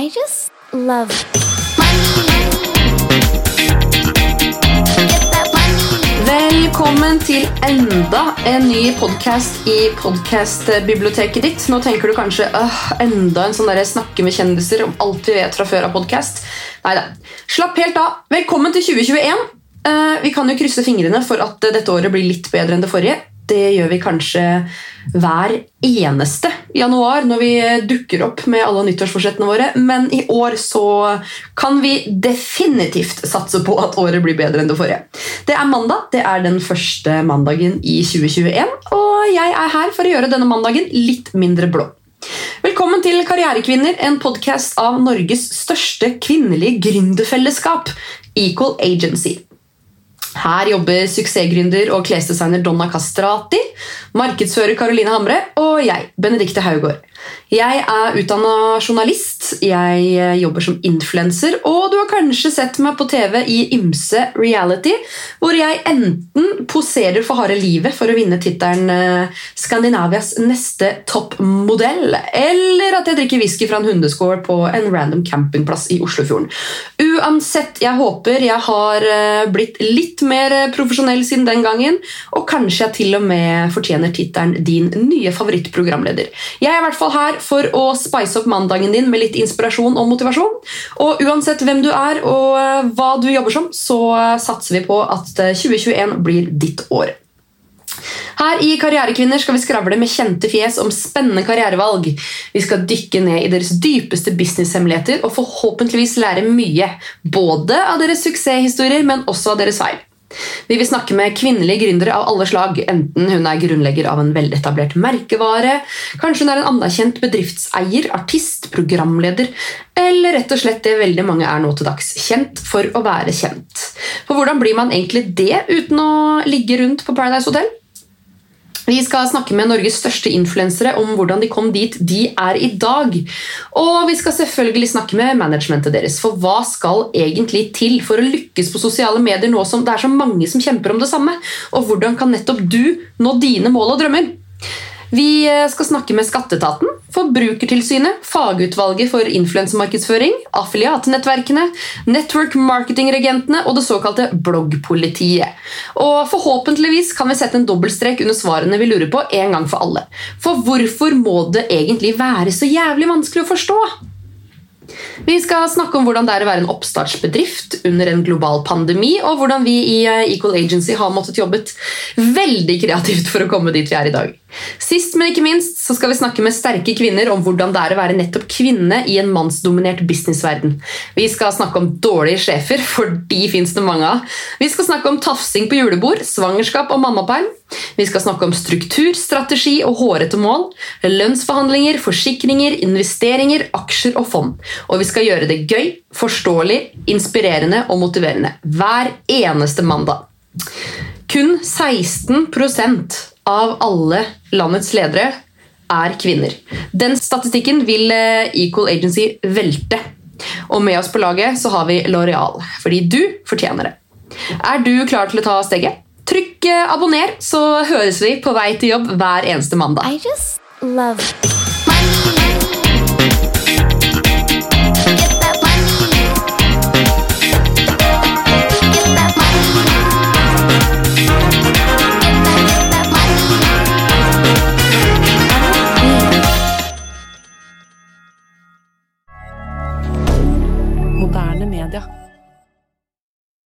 I just love Velkommen til enda en ny podkast i podkastbiblioteket ditt. Nå tenker du kanskje øh, enda en sånn snakke med kjendiser om alt vi vet fra før av podkast. Nei da. Slapp helt av. Velkommen til 2021. Uh, vi kan jo krysse fingrene for at eh, dette året blir litt bedre enn det forrige. Det gjør vi kanskje hver eneste januar når vi dukker opp med alle nyttårsforsettene våre. Men i år så kan vi definitivt satse på at året blir bedre enn det forrige. Det er mandag, det er den første mandagen i 2021, og jeg er her for å gjøre denne mandagen litt mindre blå. Velkommen til Karrierekvinner, en podkast av Norges største kvinnelige gründerfellesskap, Equal Agency. Her jobber suksessgründer og klesdesigner Donna Castrati, markedsfører Caroline Hamre og jeg, Benedikte Haugård. Jeg er utdanna journalist, jeg eh, jobber som influenser, og du har kanskje sett meg på TV i ymse reality, hvor jeg enten poserer for harde livet for å vinne tittelen eh, Skandinavias neste toppmodell, eller at jeg drikker whisky fra en hundeskål på en random campingplass i Oslofjorden. Uansett, jeg håper jeg har eh, blitt litt mer profesjonell siden den gangen, og kanskje jeg til og med fortjener tittelen Din nye favorittprogramleder. Jeg er i hvert fall her for å spice opp mandagen din med litt inspirasjon og motivasjon. Og uansett hvem du er og eh, hva du jobber som, så eh, satser vi på at 2021 blir ditt år. Her i Karrierekvinner skal vi skravle med kjente fjes om spennende karrierevalg. Vi skal dykke ned i deres dypeste businesshemmeligheter og forhåpentligvis lære mye. Både av deres suksesshistorier, men også av deres feil. Vi vil snakke med kvinnelige gründere av alle slag, enten hun er grunnlegger av en veletablert merkevare, kanskje hun er en anerkjent bedriftseier, artist, programleder, eller rett og slett det veldig mange er nå til dags, kjent for å være kjent. For hvordan blir man egentlig det uten å ligge rundt på Paradise Hotel? Vi skal snakke med Norges største influensere om hvordan de kom dit de er i dag. Og vi skal selvfølgelig snakke med managementet deres, for hva skal egentlig til for å lykkes på sosiale medier nå som det er så mange som kjemper om det samme? Og hvordan kan nettopp du nå dine mål og drømmer? Vi eh, skal snakke med Skatteetaten, Forbrukertilsynet, fagutvalget for influensemarkedsføring, affiliatnettverkene, network marketing-regentene og det såkalte bloggpolitiet. Og Forhåpentligvis kan vi sette en dobbeltstrek under svarene vi lurer på en gang for alle. For hvorfor må det egentlig være så jævlig vanskelig å forstå? Vi skal snakke om hvordan det er å være en oppstartsbedrift under en global pandemi, og hvordan vi i eh, Equal Agency har måttet jobbet veldig kreativt for å komme dit vi er i dag. Sist, men ikke minst, så skal vi snakke med sterke kvinner om hvordan det er å være nettopp kvinne i en mannsdominert businessverden. Vi skal snakke om dårlige sjefer, for de fins det mange av. Vi skal snakke om tafsing på julebord, svangerskap og mammaperm. Vi skal snakke om struktur, strategi og hårete mål, lønnsforhandlinger, forsikringer, investeringer, aksjer og fond. Og vi skal gjøre det gøy, forståelig, inspirerende og motiverende hver eneste mandag. Kun 16% av alle landets ledere er kvinner. Den statistikken vil eh, Equal Agency velte. Og med oss på laget så har vi Loreal, fordi du fortjener det. Er du klar til å ta steget? Trykk eh, abonner, så høres vi på vei til jobb hver eneste mandag. I just love Moderne Inter.